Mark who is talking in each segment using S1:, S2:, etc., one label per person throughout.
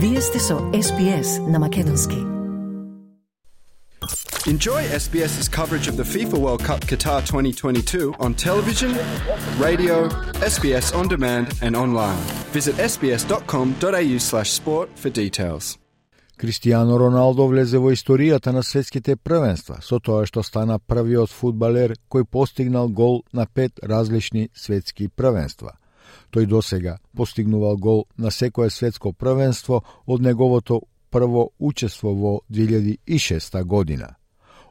S1: Вие сте со SPS на Македонски.
S2: Enjoy SBS's coverage of the FIFA World Cup Qatar 2022 on television, radio, SBS On Demand, and online. Visit sbs.com.au slash sport for details.
S3: Кристијано Роналдо влезе во историјата на светските првенства со тоа што стана првиот фудбалер кој постигнал гол на пет различни светски првенства – Тој досега постигнувал гол на секое светско првенство од неговото прво учество во 2006 година.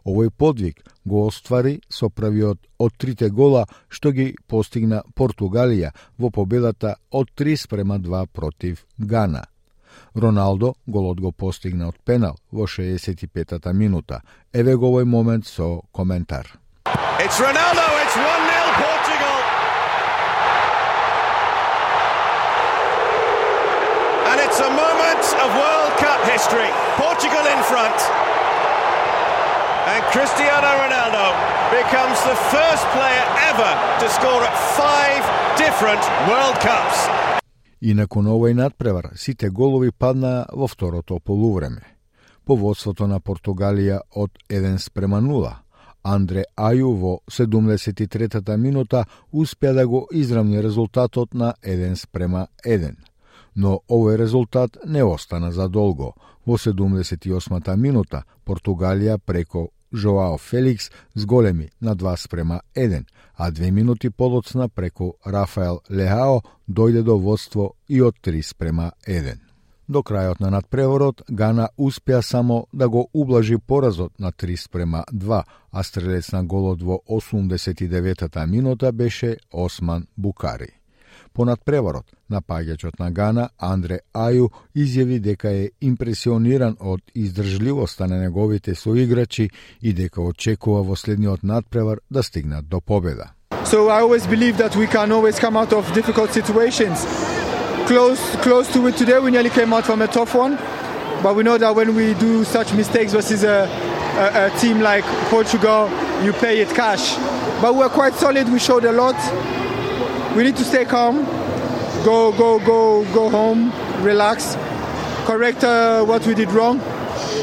S3: Овој подвиг го оствари со првиот од трите гола што ги постигна Португалија во победата од 3 спрема 2 против Гана. Роналдо голот го постигна од пенал во 65-та минута. Еве го овој момент со коментар.
S4: It's Ronaldo, it's 1-0 Portugal. And it's a moment of World Cup history. Portugal in front. And Cristiano Ronaldo becomes the first player ever to score at five different World Cups.
S3: И након овој надпревар, сите голови паднаа во второто полувреме. Поводството на Португалија од 1 спрема 0, Андре Ају во 73-та минута успеа да го израмни резултатот на 1 спрема 1 но овој резултат не остана за долго. Во 78-та минута Португалија преко Жоао Феликс зголеми на 2 спрема 1, а две минути подоцна преку Рафаел Леао дојде до водство и од 3 спрема 1. До крајот на надпреворот, Гана успеа само да го ублажи поразот на 3 спрема 2, а стрелец на голот во 89-та минута беше Осман Букари. Понад преварот, напаѓачот на Гана, Андре Ају, изјави дека е импресиониран од издржливоста на неговите соиграчи и дека очекува во следниот надпревар да стигнат до победа.
S5: So I always believe that we can always come out of difficult situations. Close, close to it today, we nearly came out from a tough one. But we know that when we do such mistakes versus a, a, a team like Portugal, you pay it cash. But we're quite solid. We showed a lot. We need to stay calm, go, go, go, go home, relax, correct uh, what we did wrong,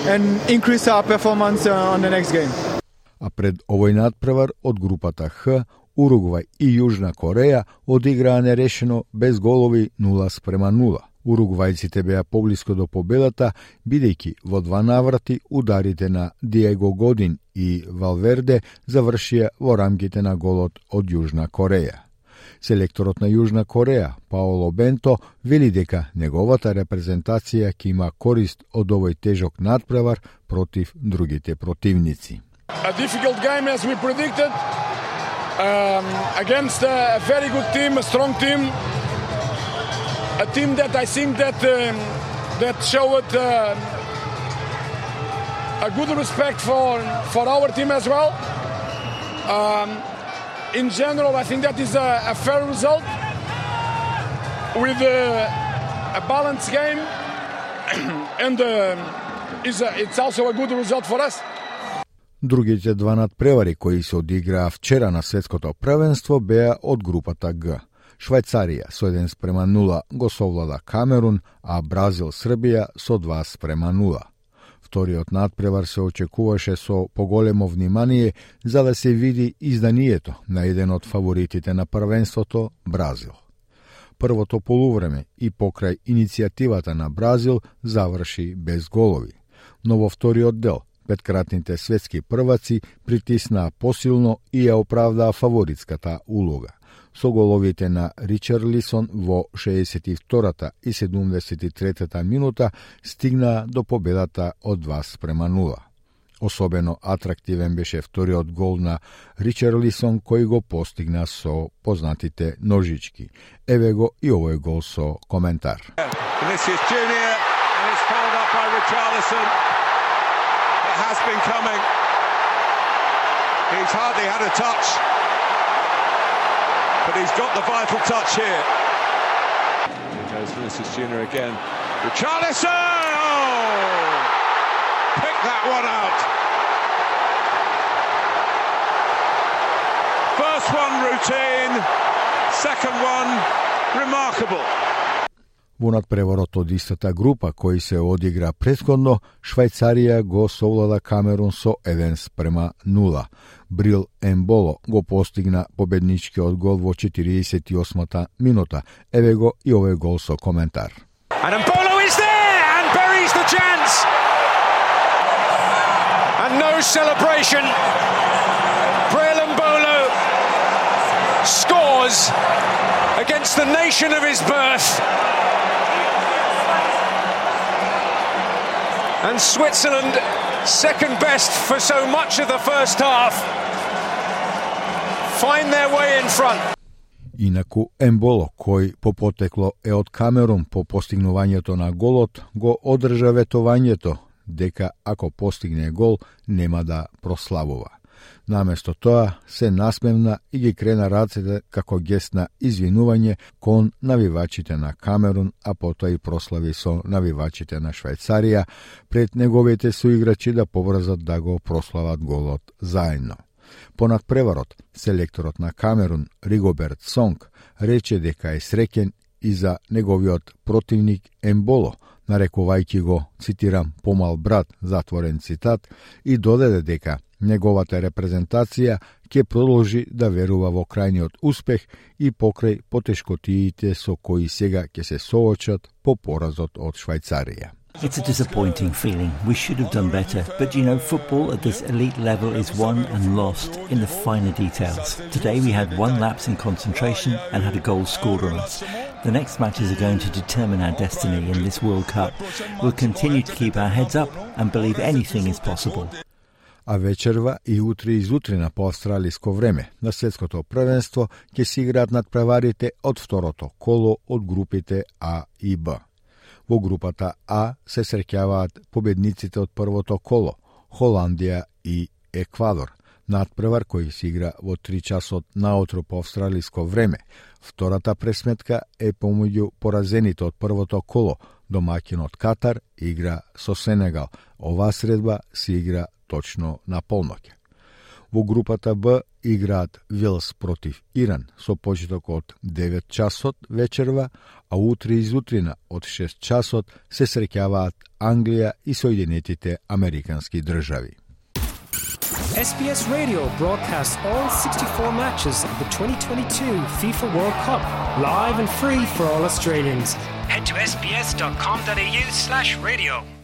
S5: and increase our performance uh, on the next game.
S3: А пред овој надпревар од групата Х, Уругвај и Јужна Кореја одиграа нерешено без голови 0 спрема 0. Уругвајците беа поблиско до победата, бидејќи во два наврати ударите на Диего Годин и Валверде завршија во рамките на голот од Јужна Кореја. Селекторот на Јужна Кореја, Паоло Бенто, вели дека неговата репрезентација ќе има корист од овој тежок надпревар против другите противници.
S6: A difficult game as we predicted um, against a very good team, a strong team, a team that I think that um, that showed uh, a good respect for for our team as well. Um, in general, I think that is a, a fair result with a, a balanced game, and uh, is a, it's also a good result for us.
S3: Другите два надпревари кои се одиграа вчера на светското првенство беа од групата Г. Швајцарија со 1 спрема 0 го совлада Камерун, а Бразил Србија со 2 спрема 0. Вториот надпревар се очекуваше со поголемо внимание за да се види изданието на еден од фаворитите на првенството Бразил. Првото полувреме и покрај иницијативата на Бразил заврши без голови, но во вториот дел петкратните светски прваци притиснаа посилно и ја оправдаа фаворитската улога со головите на Ричарлисон во 62-та и 73-та минута стигна до победата од 2 спрема 0. Особено атрактивен беше вториот гол на Ричарлисон кој го постигна со познатите ножички. Еве го и овој гол со коментар.
S4: It has been coming. He's hardly had a touch. But he's got the vital touch here. Here goes Vinicius Junior again. Richarlison! Oh! Pick that one out. First one routine, second one remarkable.
S3: Во надпреворот од истата група кој се одигра предходно, Швајцарија го совлада Камерун со 1 спрема 0. Брил Емболо го постигна победничкиот гол во 48-та минута. Еве го и овој гол со коментар.
S7: And Mbolo is there and buries the chance. And no celebration. Bril Mbolo scores against the nation of his birth. And Switzerland, second best for so much of the first half, find their way in front.
S3: Инаку Емболо, кој по потекло е од Камерун по постигнувањето на голот, го одржа ветувањето дека ако постигне гол, нема да прославува. Наместо тоа, се насмевна и ги крена рацете како гест на извинување кон навивачите на Камерун, а потоа и прослави со навивачите на Швајцарија пред неговите суиграчи да побрзат да го прослават голот заедно. Понад преварот, селекторот на Камерун, Ригоберт Сонг, рече дека е среќен и за неговиот противник Емболо, нарекувајќи го, цитирам, помал брат, затворен цитат, и додаде дека Неговата репрезентација ќе продолжи да верува во крајниот успех и покрај потешкотиите со кои сега ќе се соочат по поразот од Швајцарија.
S8: It's a disappointing feeling. We should have done better. But you know, football at this elite level is won and lost in the finer details. Today we had one lapse in concentration and had a goal scored on us. The next matches are going to determine our destiny in this World Cup. We'll continue to keep our heads up and believe anything is possible
S3: а вечерва и утре изутрина по австралиско време на светското првенство ќе се играат надпреварите од второто коло од групите А и Б. Во групата А се среќаваат победниците од првото коло Холандија и Еквадор. Надпревар кој се игра во 3 часот наутро по австралиско време. Втората пресметка е помеѓу поразените од првото коло домаќинот Катар игра со Сенегал. Оваа средба се игра точно на полноќе. Во групата Б играат Вилс против Иран со почеток од 9 часот вечерва, а утре изутрина од 6 часот се среќаваат Англија и Соединетите Американски држави.
S9: SBS Radio broadcasts all 64 matches of the 2022 FIFA World Cup live and free for all Australians. Head to sbs.com.au/radio.